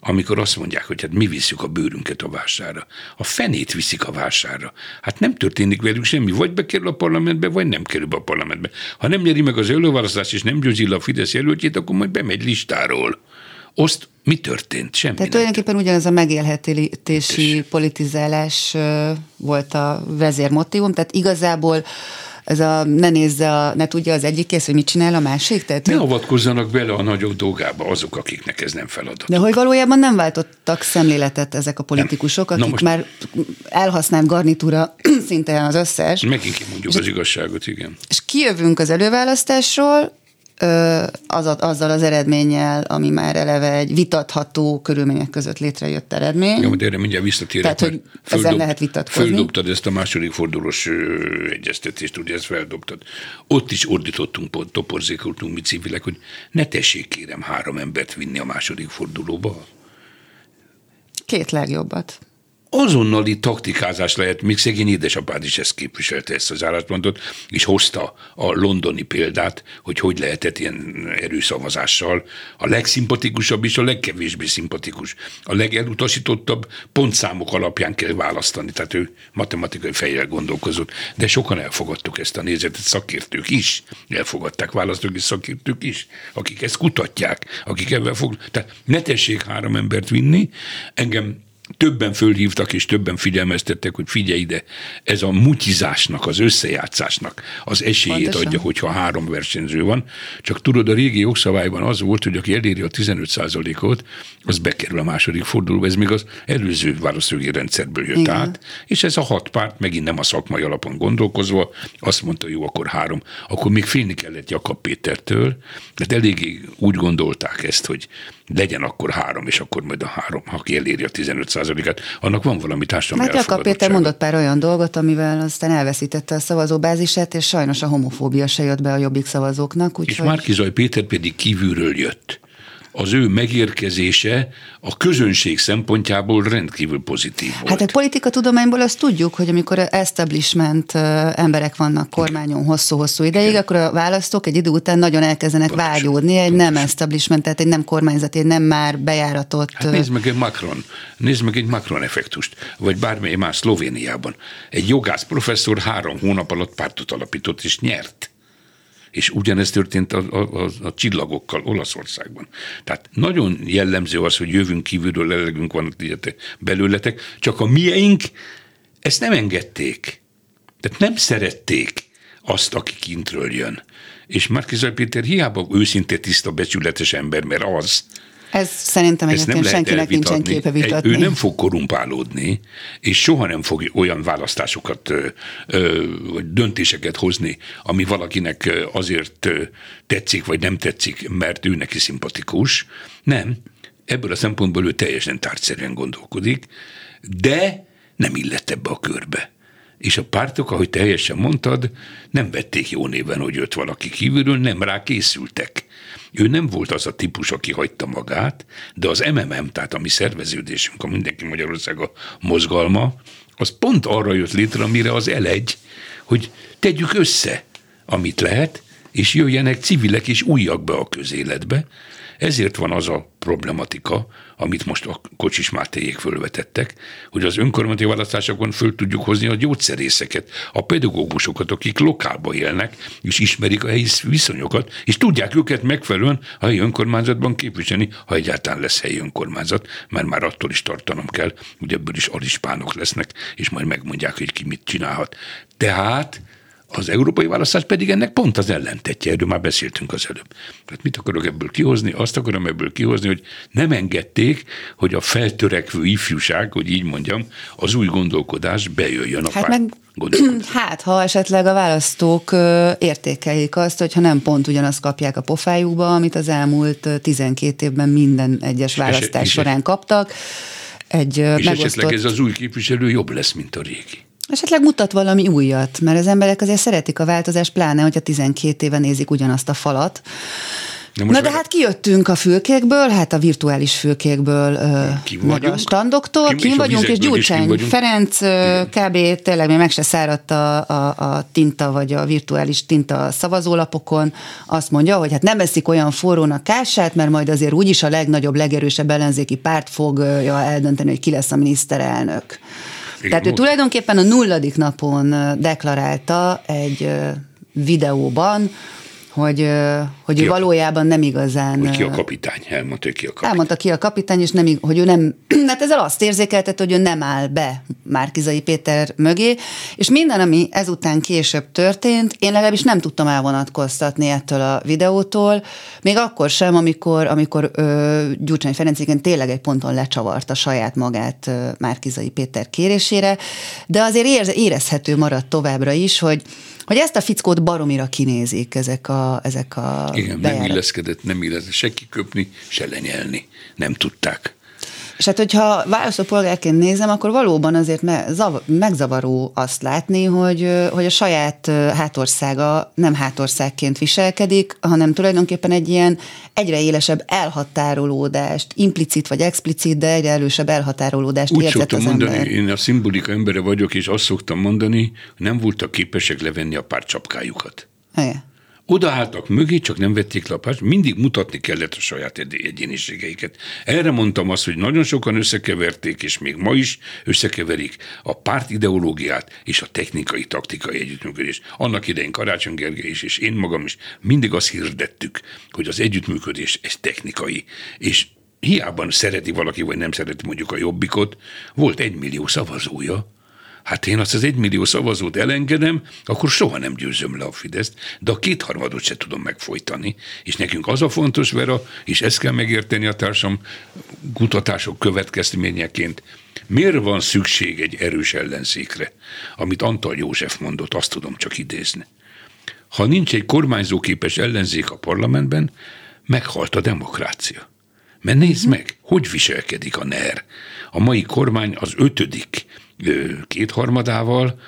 Amikor azt mondják, hogy hát mi visszük a bőrünket a vásárra. A fenét viszik a vásárra. Hát nem történik velük semmi. Vagy bekerül a parlamentbe, vagy nem kerül a parlamentbe. Ha nem nyeri meg az előválasztást, és nem győzi a Fidesz jelöltjét, akkor majd bemegy listáról. Azt mi történt? Semmi Tehát tulajdonképpen ugyanaz a megélhetési politizálás volt a vezérmotívum, tehát igazából ez a ne nézze, a, ne tudja az egyik kész, hogy mit csinál a másik? Tehát, ne avatkozzanak bele a nagyobb dolgába azok, akiknek ez nem feladat. De hogy valójában nem váltottak szemléletet ezek a politikusok, nem. akik most... már elhasznált garnitúra (clears throat) szinte az összes. Megint kimondjuk az igazságot, igen. És kijövünk az előválasztásról, az, azzal az eredménnyel, ami már eleve egy vitatható körülmények között létrejött eredmény. Ja, de erre mindjárt visszatérek. Tehát, hogy földob, ezen lehet vitatkozni. Földobtad ezt a második fordulós egyeztetést, ugye ezt feldobtad. Ott is ordítottunk, toporzékoltunk mi civilek, hogy ne tessék kérem három embert vinni a második fordulóba. Két legjobbat. Azonnali taktikázás lehet, még szegény édesapád is ezt képviselte, ezt az álláspontot, és hozta a londoni példát, hogy hogy lehetett ilyen erőszavazással a legszimpatikusabb és a legkevésbé szimpatikus. A legelutasítottabb pontszámok alapján kell választani, tehát ő matematikai fejjel gondolkozott, de sokan elfogadtuk ezt a nézetet, szakértők is elfogadták, választók és szakértők is, akik ezt kutatják, akik ebben fog. Tehát ne tessék három embert vinni, engem többen fölhívtak és többen figyelmeztettek, hogy figyelj ide, ez a mutizásnak, az összejátszásnak az esélyét Pontosan. adja, hogyha három versenyző van. Csak tudod, a régi jogszabályban az volt, hogy aki eléri a 15% ot az bekerül a második fordulóba. Ez még az előző választógi rendszerből jött Igen. át, és ez a hat párt megint nem a szakmai alapon gondolkozva, azt mondta, jó, akkor három. Akkor még félni kellett Jakab Pétertől, mert eléggé úgy gondolták ezt, hogy legyen akkor három, és akkor majd a három, ha eléri a 15 át annak van valami társadalmi Mert Jakab Péter mondott pár olyan dolgot, amivel aztán elveszítette a szavazóbázisát, és sajnos a homofóbia se jött be a jobbik szavazóknak. Úgy és hogy... Márkizaj Péter pedig kívülről jött az ő megérkezése a közönség szempontjából rendkívül pozitív volt. Hát a politika tudományból azt tudjuk, hogy amikor establishment emberek vannak kormányon hosszú-hosszú ideig, Igen. akkor a választók egy idő után nagyon elkezdenek Pontosan. vágyódni egy Pontosan. nem establishment, tehát egy nem kormányzati, egy nem már bejáratott... Hát nézd meg egy Macron, nézd meg egy Macron effektust, vagy bármely más Szlovéniában. Egy jogász professzor három hónap alatt pártot alapított és nyert. És ugyanezt történt a, a, a, a csillagokkal Olaszországban. Tehát nagyon jellemző az, hogy jövünk kívülről, elegünk van belőletek, csak a mieink ezt nem engedték. Tehát nem szerették azt, aki kintről jön. És Márkizaj Péter hiába őszinte, tiszta, becsületes ember, mert az, ez szerintem egyébként senkinek nincsen képe vitatni. Ő nem fog korumpálódni, és soha nem fog olyan választásokat, vagy döntéseket hozni, ami valakinek azért tetszik, vagy nem tetszik, mert ő neki szimpatikus. Nem. Ebből a szempontból ő teljesen tárgyszerűen gondolkodik, de nem illett ebbe a körbe. És a pártok, ahogy te helyesen mondtad, nem vették jó néven, hogy jött valaki kívülről, nem rá készültek. Ő nem volt az a típus, aki hagyta magát, de az MMM, tehát a mi szerveződésünk, a Mindenki Magyarországa mozgalma, az pont arra jött létre, amire az elegy, hogy tegyük össze, amit lehet, és jöjjenek civilek és újak be a közéletbe, ezért van az a problematika, amit most a Kocsis Mátéjék fölvetettek, hogy az önkormányzati választásokon föl tudjuk hozni a gyógyszerészeket, a pedagógusokat, akik lokálba élnek, és ismerik a helyi viszonyokat, és tudják őket megfelelően a helyi önkormányzatban képviselni, ha egyáltalán lesz helyi önkormányzat, mert már attól is tartanom kell, hogy ebből is alispánok lesznek, és majd megmondják, hogy ki mit csinálhat. Tehát az európai választás pedig ennek pont az ellentetje, erről már beszéltünk az előbb. Tehát mit akarok ebből kihozni? Azt akarom ebből kihozni, hogy nem engedték, hogy a feltörekvő ifjúság, hogy így mondjam, az új gondolkodás bejöjjön a hát meg, (clears throat) Hát, ha esetleg a választók értékelik azt, hogyha nem pont ugyanazt kapják a pofájukba, amit az elmúlt 12 évben minden egyes választás és, során kaptak. Egy és megosztott... esetleg ez az új képviselő jobb lesz, mint a régi. Esetleg mutat valami újat, mert az emberek azért szeretik a változást, pláne, hogyha 12 éve nézik ugyanazt a falat. Na, Na de hát kijöttünk a fülkékből, hát a virtuális fülkékből, ki meg a standoktól, kim, kim vagyunk, és Gyurcsány Ferenc kb. tényleg még meg se száradt a, a, a tinta, vagy a virtuális tinta a szavazólapokon, azt mondja, hogy hát nem eszik olyan forrónak kását, mert majd azért úgyis a legnagyobb, legerősebb ellenzéki párt fogja eldönteni, hogy ki lesz a miniszterelnök. Igen, Tehát ő tulajdonképpen a nulladik napon deklarálta egy videóban, hogy, hogy ki ő a, valójában nem igazán... Hogy ki a kapitány, elmondta, ki a kapitány. Elmondta ki a kapitány, és nem, hogy ő nem, mert (clears throat) ezzel azt érzékeltet, hogy ő nem áll be Márkizai Péter mögé, és minden, ami ezután később történt, én legalábbis nem tudtam elvonatkoztatni ettől a videótól, még akkor sem, amikor, amikor ö, Gyurcsány Ferenc igen tényleg egy ponton lecsavarta saját magát ö, Márkizai Péter kérésére, de azért érezhető maradt továbbra is, hogy hogy ezt a fickót baromira kinézik ezek a, ezek a Igen, bejárat. nem illeszkedett, nem illeszkedett, se kiköpni, se lenyelni. Nem tudták. És hát, hogyha választópolgárként nézem, akkor valóban azért megzavaró azt látni, hogy, hogy a saját hátországa nem hátországként viselkedik, hanem tulajdonképpen egy ilyen egyre élesebb elhatárolódást, implicit vagy explicit, de egyre erősebb elhatárolódást Úgy érzett az mondani, ember. én a szimbolika embere vagyok, és azt szoktam mondani, hogy nem voltak képesek levenni a pártcsapkájukat. Igen. Odaálltak mögé, csak nem vették párt, mindig mutatni kellett a saját egyéniségeiket. Erre mondtam azt, hogy nagyon sokan összekeverték, és még ma is összekeverik a párt ideológiát és a technikai, taktikai együttműködés. Annak idején Karácsony Gergely is, és én magam is mindig azt hirdettük, hogy az együttműködés ez technikai, és hiába szereti valaki, vagy nem szereti mondjuk a jobbikot, volt egy millió szavazója, Hát én azt az egymillió szavazót elengedem, akkor soha nem győzöm le a Fideszt, de a kétharmadot se tudom megfojtani. És nekünk az a fontos, Vera, és ezt kell megérteni a társam kutatások következményeként, miért van szükség egy erős ellenzékre, amit Antal József mondott, azt tudom csak idézni. Ha nincs egy kormányzóképes ellenzék a parlamentben, meghalt a demokrácia. Mert nézd meg, hogy viselkedik a NER. A mai kormány az ötödik kétharmadával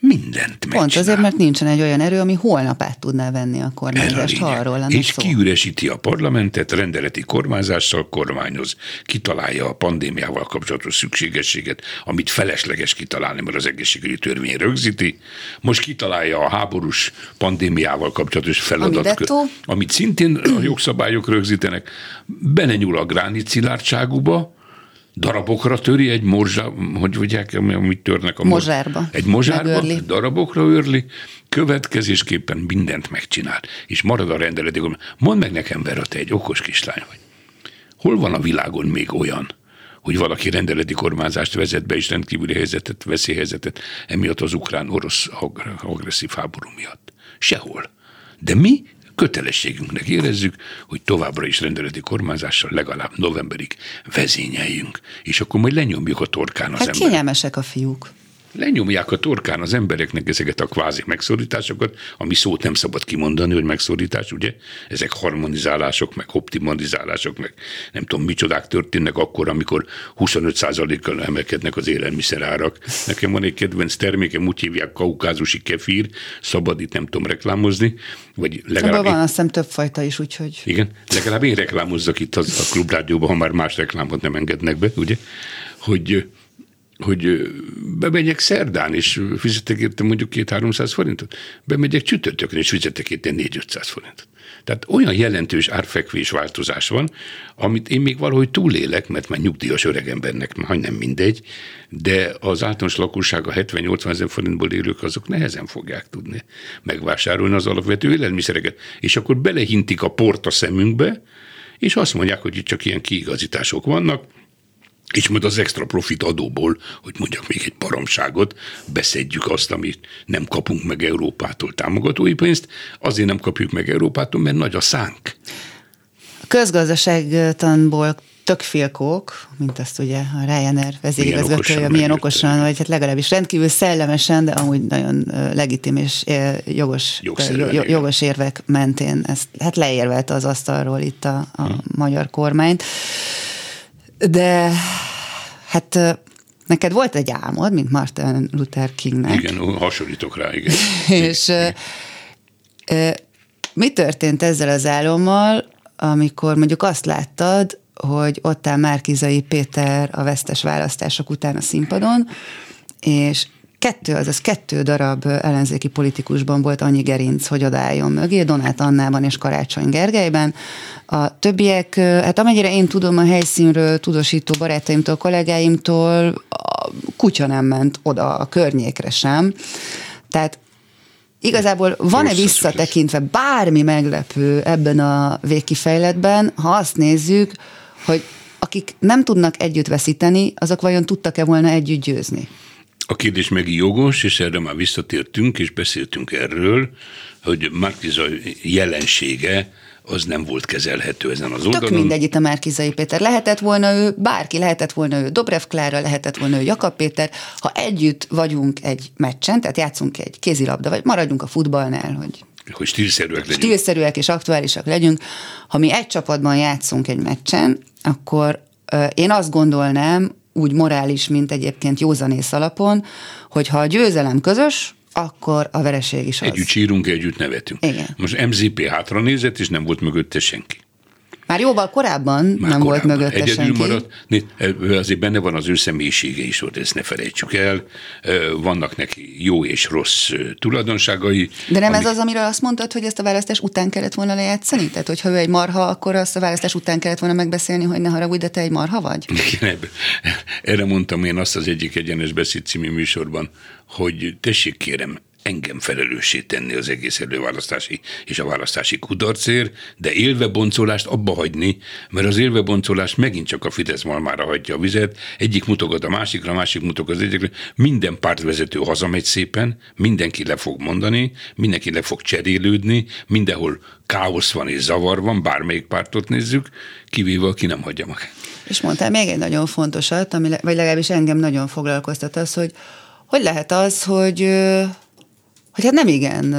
mindent megcsinál. Pont azért, mert nincsen egy olyan erő, ami holnap át tudná venni a kormányzást, ha arról lenne És szó. kiüresíti a parlamentet, rendeleti kormányzással kormányoz, kitalálja a pandémiával kapcsolatos szükségességet, amit felesleges kitalálni, mert az egészségügyi törvény rögzíti. Most kitalálja a háborús pandémiával kapcsolatos feladat, amit szintén a (clears throat) jogszabályok rögzítenek. Belenyúl a gránit szilárdságúba, darabokra töri egy morzsá, hogy mondják, amit törnek a mozsárba. Egy mozsárba, Megörli. darabokra őrli, következésképpen mindent megcsinál, és marad a rendeleti. Mondd meg nekem, Vera, te egy okos kislány vagy. Hol van a világon még olyan, hogy valaki rendeleti kormányzást vezet be, és rendkívüli helyzetet, veszélyhelyzetet, emiatt az ukrán-orosz agresszív háború miatt? Sehol. De mi kötelességünknek érezzük, hogy továbbra is rendeleti kormányzással legalább novemberig vezényeljünk, és akkor majd lenyomjuk a torkán az hát emberek. kényelmesek a fiúk lenyomják a torkán az embereknek ezeket a kvázi megszorításokat, ami szót nem szabad kimondani, hogy megszorítás, ugye? Ezek harmonizálások, meg optimalizálások, meg nem tudom, micsodák történnek akkor, amikor 25%-kal emelkednek az élelmiszerárak. Nekem van egy kedvenc termékem, úgy hívják kaukázusi kefír, szabad itt nem tudom reklámozni, vagy legalább... Abban van azt hiszem több fajta is, úgyhogy... Igen, legalább én reklámozzak itt az, a klubrádióban, ha már más reklámot nem engednek be, ugye? Hogy hogy bemegyek szerdán, és fizetek érte mondjuk két-háromszáz forintot, bemegyek csütörtökön, és fizetek érte négy-ötszáz forintot. Tehát olyan jelentős árfekvés változás van, amit én még valahogy túlélek, mert már nyugdíjas öregembernek nem mindegy, de az általános lakosság a 70-80 ezer forintból élők azok nehezen fogják tudni megvásárolni az alapvető élelmiszereket. És akkor belehintik a port a szemünkbe, és azt mondják, hogy itt csak ilyen kiigazítások vannak, és majd az extra profit adóból, hogy mondjak még egy baromságot, beszedjük azt, amit nem kapunk meg Európától támogatói pénzt, azért nem kapjuk meg Európától, mert nagy a szánk. A közgazdaságtanból tök félkók, mint azt ugye a Ryanair vezérigazgatója, milyen okosan, vagy hát legalábbis rendkívül szellemesen, de amúgy nagyon legitim és jogos, jogos érvek mentén ezt hát leérvelte az asztalról itt a, a hmm. magyar kormányt. De hát neked volt egy álmod, mint Martin Luther Kingnek. Igen, hasonlítok rá, igen. (laughs) És igen. mi történt ezzel az álommal, amikor mondjuk azt láttad, hogy ott áll Márkizai Péter a vesztes választások után a színpadon, és kettő, azaz kettő darab ellenzéki politikusban volt annyi gerinc, hogy odálljon mögé, Donát Annában és Karácsony Gergelyben. A többiek, hát amennyire én tudom a helyszínről, tudósító barátaimtól, kollégáimtól, a kutya nem ment oda a környékre sem. Tehát Igazából van-e visszatekintve bármi meglepő ebben a végkifejletben, ha azt nézzük, hogy akik nem tudnak együtt veszíteni, azok vajon tudtak-e volna együtt győzni? A kérdés meg jogos, és erre már visszatértünk, és beszéltünk erről, hogy Márkiza jelensége az nem volt kezelhető ezen az oldalon. Tök mindegy itt a Márkizai Péter. Lehetett volna ő, bárki lehetett volna ő, Dobrev Klára, lehetett volna ő, Jakab Péter. Ha együtt vagyunk egy meccsen, tehát játszunk egy kézilabda, vagy maradjunk a futballnál, hogy hogy stílszerűek legyünk. Stílszerűek és aktuálisak legyünk. Ha mi egy csapatban játszunk egy meccsen, akkor Én azt gondolnám, úgy morális, mint egyébként józanész alapon, hogy ha a győzelem közös, akkor a vereség is az. Együtt sírunk, együtt nevetünk. Igen. Most MZP hátra nézett, és nem volt mögötte senki. Már jóval korábban Már nem volt korábban. mögötte Egyedül senki. maradt, azért benne van az ő személyisége is, hogy ezt ne felejtsük el. Vannak neki jó és rossz tulajdonságai. De nem amik- ez az, amiről azt mondtad, hogy ezt a választás után kellett volna lejátszani? Tehát, hogyha ő egy marha, akkor azt a választás után kellett volna megbeszélni, hogy ne haragudj, de te egy marha vagy? Igen, Erre mondtam én azt az egyik egyenes beszéd című műsorban, hogy tessék kérem, engem felelőssé tenni az egész előválasztási és a választási kudarcért, de élve boncolást abba hagyni, mert az élve boncolás megint csak a Fidesz malmára hagyja a vizet, egyik mutogat a másikra, a másik mutogat az egyikre, minden pártvezető hazamegy szépen, mindenki le fog mondani, mindenki le fog cserélődni, mindenhol káosz van és zavar van, bármelyik pártot nézzük, kivéve aki nem hagyja magát. És mondtál még egy nagyon fontosat, ami, vagy legalábbis engem nagyon foglalkoztat az, hogy hogy lehet az, hogy, hogy hát nem igen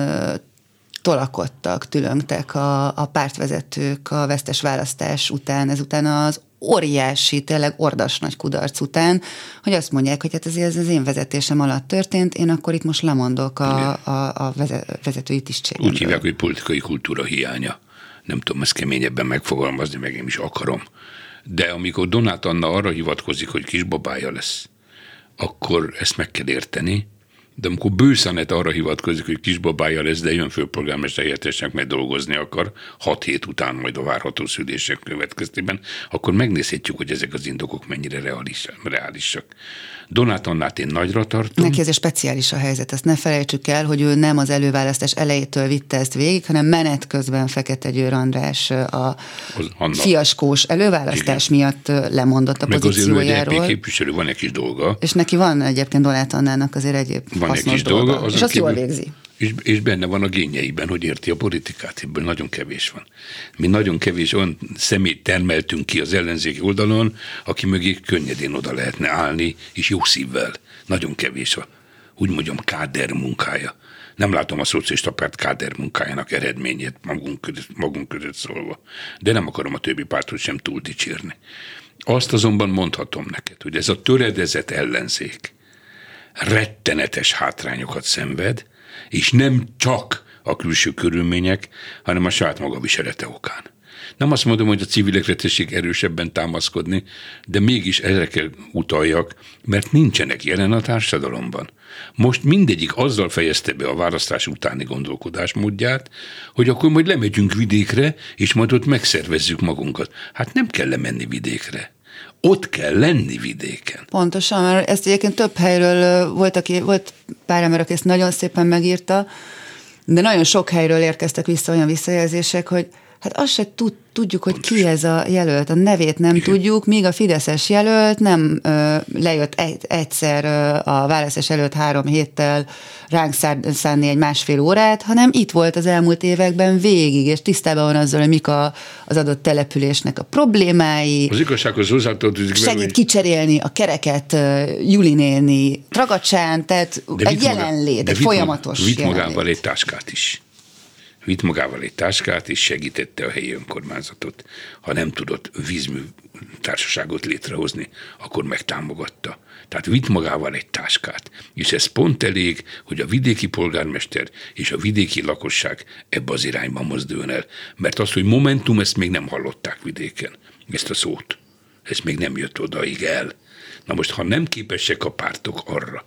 tolakodtak, tülöngtek a, a pártvezetők a vesztes választás után, ezután az óriási, tényleg ordas nagy kudarc után, hogy azt mondják, hogy hát ezért ez az én vezetésem alatt történt, én akkor itt most lemondok a, a, a veze- vezetői tisztségemről. Úgy hívják, hogy politikai kultúra hiánya. Nem tudom ezt keményebben megfogalmazni, meg én is akarom. De amikor Donát Anna arra hivatkozik, hogy kisbabája lesz, akkor ezt meg kell érteni, de amikor Bőszanet arra hivatkozik, hogy kisbabája lesz, de jön főpolgármester helyettesnek, mert dolgozni akar, hat hét után majd a várható szülések következtében, akkor megnézhetjük, hogy ezek az indokok mennyire reális, reálisak. Donát Annát én nagyra tartom. Neki ezért speciális a helyzet, ezt ne felejtsük el, hogy ő nem az előválasztás elejétől vitte ezt végig, hanem menet közben Fekete Győr András a fiaskós előválasztás Igen. miatt lemondott a Meg egy EP pozíciójáról. képviselő, van egy kis dolga. És neki van egyébként Donát Annának azért egyéb Van egy kis dolga. dolga. és azt jól végzi. És, és benne van a génjeiben, hogy érti a politikát, ebből nagyon kevés van. Mi nagyon kevés olyan szemét termeltünk ki az ellenzéki oldalon, aki mögé könnyedén oda lehetne állni, és jó szívvel. Nagyon kevés a, úgy mondjam, káder munkája. Nem látom a szocialista párt káder munkájának eredményét magunk között, magunk között szólva. De nem akarom a többi pártot sem túl dicsérni. Azt azonban mondhatom neked, hogy ez a töredezett ellenzék, rettenetes hátrányokat szenved, és nem csak a külső körülmények, hanem a saját maga viselete okán. Nem azt mondom, hogy a civilekre tessék erősebben támaszkodni, de mégis erre kell utaljak, mert nincsenek jelen a társadalomban. Most mindegyik azzal fejezte be a választás utáni gondolkodásmódját, hogy akkor majd lemegyünk vidékre, és majd ott megszervezzük magunkat. Hát nem kell lemenni vidékre. Ott kell lenni vidéken. Pontosan, mert ezt egyébként több helyről volt, aki, volt pár ember, aki ezt nagyon szépen megírta, de nagyon sok helyről érkeztek vissza olyan visszajelzések, hogy hát azt se tud, tudjuk, hogy ki ez a jelölt, a nevét nem Igen. tudjuk, míg a Fideszes jelölt nem ö, lejött egy, egyszer ö, a választás előtt három héttel ránk szánni egy másfél órát, hanem itt volt az elmúlt években végig, és tisztában van azzal, hogy mik a, az adott településnek a problémái, Az igazsághoz hozzátartozik vele, segít hogy- kicserélni a kereket uh, Juli néni ragacsán, tehát De egy maga- jelenlét, de egy vitt maga- folyamatos Vitt magával egy táskát is. Vitt magával egy táskát, és segítette a helyi önkormányzatot. Ha nem tudott vízmű társaságot létrehozni, akkor megtámogatta. Tehát vitt magával egy táskát. És ez pont elég, hogy a vidéki polgármester és a vidéki lakosság ebbe az irányba mozduljon el. Mert azt, hogy Momentum, ezt még nem hallották vidéken, ezt a szót. Ez még nem jött odaig el. Na most, ha nem képesek a pártok arra,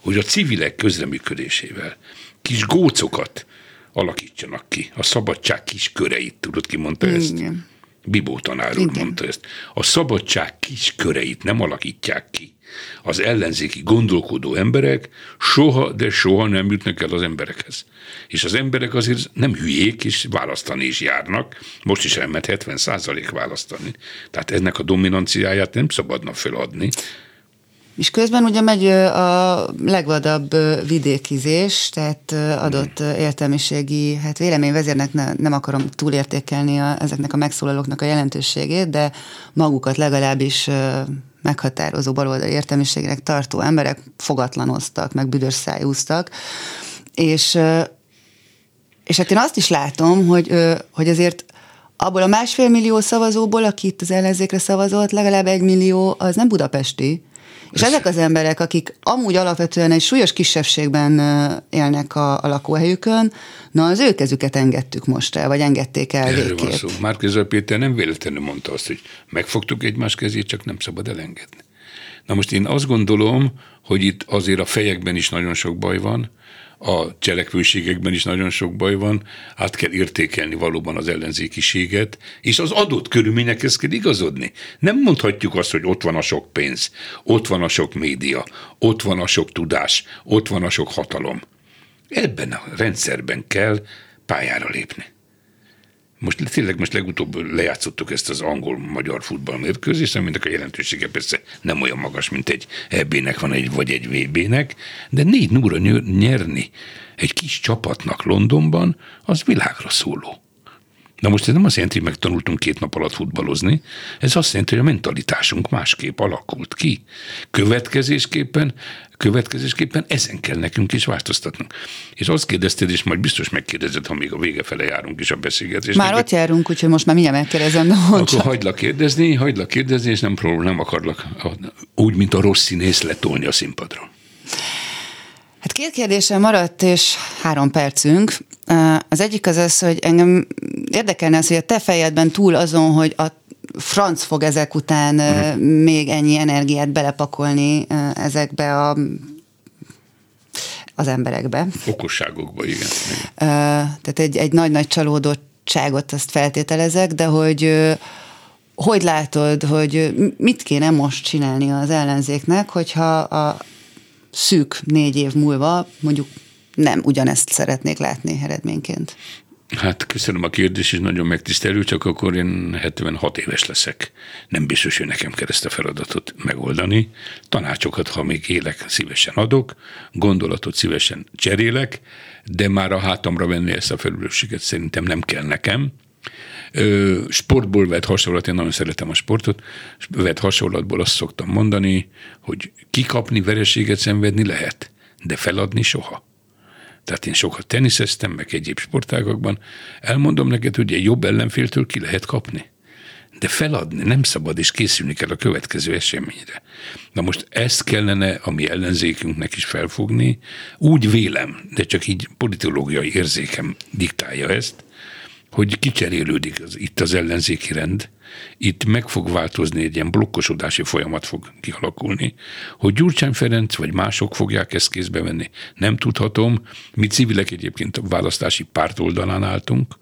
hogy a civilek közreműködésével kis gócokat alakítsanak ki, a szabadság kis köreit, tudod ki mondta ezt? Igen. Bibó tanár úr Igen. mondta ezt. A szabadság kis köreit nem alakítják ki. Az ellenzéki gondolkodó emberek soha, de soha nem jutnak el az emberekhez. És az emberek azért nem hülyék, és választani is járnak. Most is elment 70 választani. Tehát ennek a dominanciáját nem szabadna feladni. És közben ugye megy a legvadabb vidékizés, tehát adott értelmiségi, hát véleményvezérnek ne, nem akarom túlértékelni a, ezeknek a megszólalóknak a jelentőségét, de magukat legalábbis meghatározó baloldali értelmiségnek tartó emberek fogatlanoztak, meg büdös szájúztak, és és hát én azt is látom, hogy, hogy azért abból a másfél millió szavazóból, aki itt az ellenzékre szavazott, legalább egy millió az nem budapesti. És ezek az emberek, akik amúgy alapvetően egy súlyos kisebbségben élnek a, a lakóhelyükön, na az ő kezüket engedtük most el, vagy engedték el Erről végképp. van szó. Péter nem véletlenül mondta azt, hogy megfogtuk egymás kezét, csak nem szabad elengedni. Na most én azt gondolom, hogy itt azért a fejekben is nagyon sok baj van, a cselekvőségekben is nagyon sok baj van, át kell értékelni valóban az ellenzékiséget, és az adott körülményekhez kell igazodni. Nem mondhatjuk azt, hogy ott van a sok pénz, ott van a sok média, ott van a sok tudás, ott van a sok hatalom. Ebben a rendszerben kell pályára lépni. Most tényleg most legutóbb lejátszottuk ezt az angol-magyar futballmérkőzést, aminek a jelentősége persze nem olyan magas, mint egy EB-nek van egy, vagy egy VB-nek, de négy núra nyerni egy kis csapatnak Londonban, az világra szóló. Na most ez nem azt jelenti, hogy megtanultunk két nap alatt futballozni, ez azt jelenti, hogy a mentalitásunk másképp alakult ki. Következésképpen, következésképpen ezen kell nekünk is változtatnunk. És azt kérdezted, és majd biztos megkérdezed, ha még a vége fele járunk is a beszélgetésnek. Már ott járunk, úgyhogy most már mindjárt megkérdezem, de Akkor hagylak kérdezni, hagylak kérdezni, és nem próbál, nem akarlak úgy, mint a rossz színész letolni a színpadról. Hát két kérdésem maradt, és három percünk. Az egyik az az, hogy engem érdekelne az, hogy a te fejedben túl azon, hogy a franc fog ezek után uh-huh. még ennyi energiát belepakolni ezekbe a az emberekbe. Okosságokba, igen. Tehát egy, egy nagy-nagy csalódottságot azt feltételezek, de hogy hogy látod, hogy mit kéne most csinálni az ellenzéknek, hogyha a szűk négy év múlva mondjuk nem ugyanezt szeretnék látni eredményként? Hát köszönöm a kérdést, és nagyon megtisztelő, csak akkor én 76 éves leszek. Nem biztos, hogy nekem kell ezt a feladatot megoldani. Tanácsokat, ha még élek, szívesen adok, gondolatot szívesen cserélek, de már a hátamra venni ezt a felelősséget szerintem nem kell nekem. Sportból vett hasonlat, én nagyon szeretem a sportot, vett hasonlatból azt szoktam mondani, hogy kikapni, vereséget szenvedni lehet, de feladni soha. Tehát én sokat teniszeztem, meg egyéb sportágakban. Elmondom neked, hogy egy jobb ellenféltől ki lehet kapni. De feladni nem szabad, és készülni kell a következő eseményre. Na most ezt kellene a mi ellenzékünknek is felfogni. Úgy vélem, de csak így politológiai érzékem diktálja ezt, hogy kicserélődik az, itt az ellenzéki rend, itt meg fog változni, egy ilyen blokkosodási folyamat fog kialakulni, hogy Gyurcsány Ferenc vagy mások fogják ezt kézbe venni. Nem tudhatom, mi civilek egyébként a választási párt oldalán álltunk,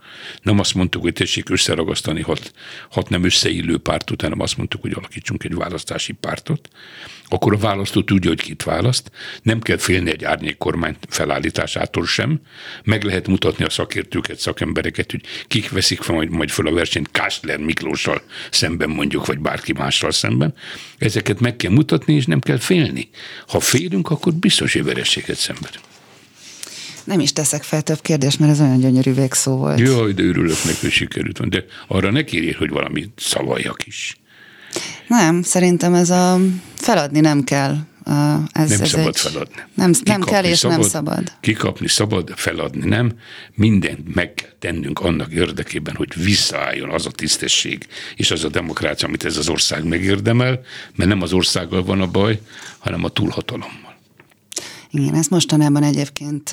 nem azt mondtuk, hogy tessék összeragasztani hat, hat nem összeillő pártot, hanem azt mondtuk, hogy alakítsunk egy választási pártot, akkor a választó tudja, hogy kit választ, nem kell félni egy árnyék kormány felállításától sem, meg lehet mutatni a szakértőket, szakembereket, hogy kik veszik fel majd, majd fel a versenyt Kásler Miklóssal szemben mondjuk, vagy bárki mással szemben. Ezeket meg kell mutatni, és nem kell félni. Ha félünk, akkor biztos, hogy verességet szenvedünk. Nem is teszek fel több kérdést, mert ez olyan gyönyörű végszó volt. Jaj, de örülök neki, hogy sikerült. De arra ne kérjél, hogy valami szavaljak is. Nem, szerintem ez a feladni nem kell. Ez, nem ez szabad egy, feladni. Nem, nem kell és szabad, nem szabad. Kikapni szabad, feladni nem. Mindent meg kell tennünk annak érdekében, hogy visszaálljon az a tisztesség és az a demokrácia, amit ez az ország megérdemel, mert nem az országgal van a baj, hanem a túlhatalommal. Igen, ez mostanában egyébként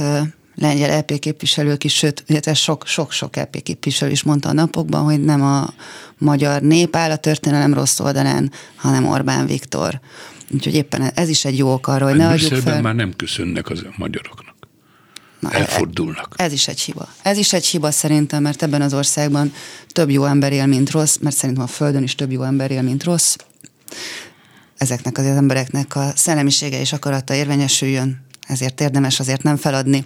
lengyel LP képviselők is, sőt, illetve sok-sok LP képviselő is mondta a napokban, hogy nem a magyar nép áll a történelem rossz oldalán, hanem Orbán Viktor. Úgyhogy éppen ez is egy jó ok arra, hogy ne adjuk fel. már nem köszönnek az magyaroknak. Na, Elfordulnak. Ez is egy hiba. Ez is egy hiba szerintem, mert ebben az országban több jó ember él, mint rossz, mert szerintem a Földön is több jó ember él, mint rossz. Ezeknek az embereknek a szellemisége és akarata érvényesüljön, ezért érdemes azért nem feladni.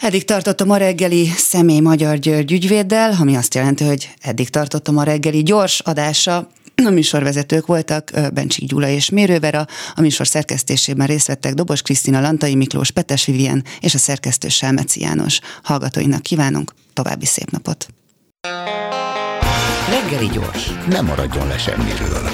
Eddig tartott a reggeli személy Magyar György ügyvéddel, ami azt jelenti, hogy eddig tartott a reggeli gyors adása. A műsorvezetők voltak Bencsik Gyula és Mérővera, a műsor szerkesztésében részt vettek Dobos Krisztina, Lantai Miklós, Petes Vivien és a szerkesztő Selmeci János. Hallgatóinak kívánunk további szép napot! Reggeli gyors, nem maradjon le semmiről.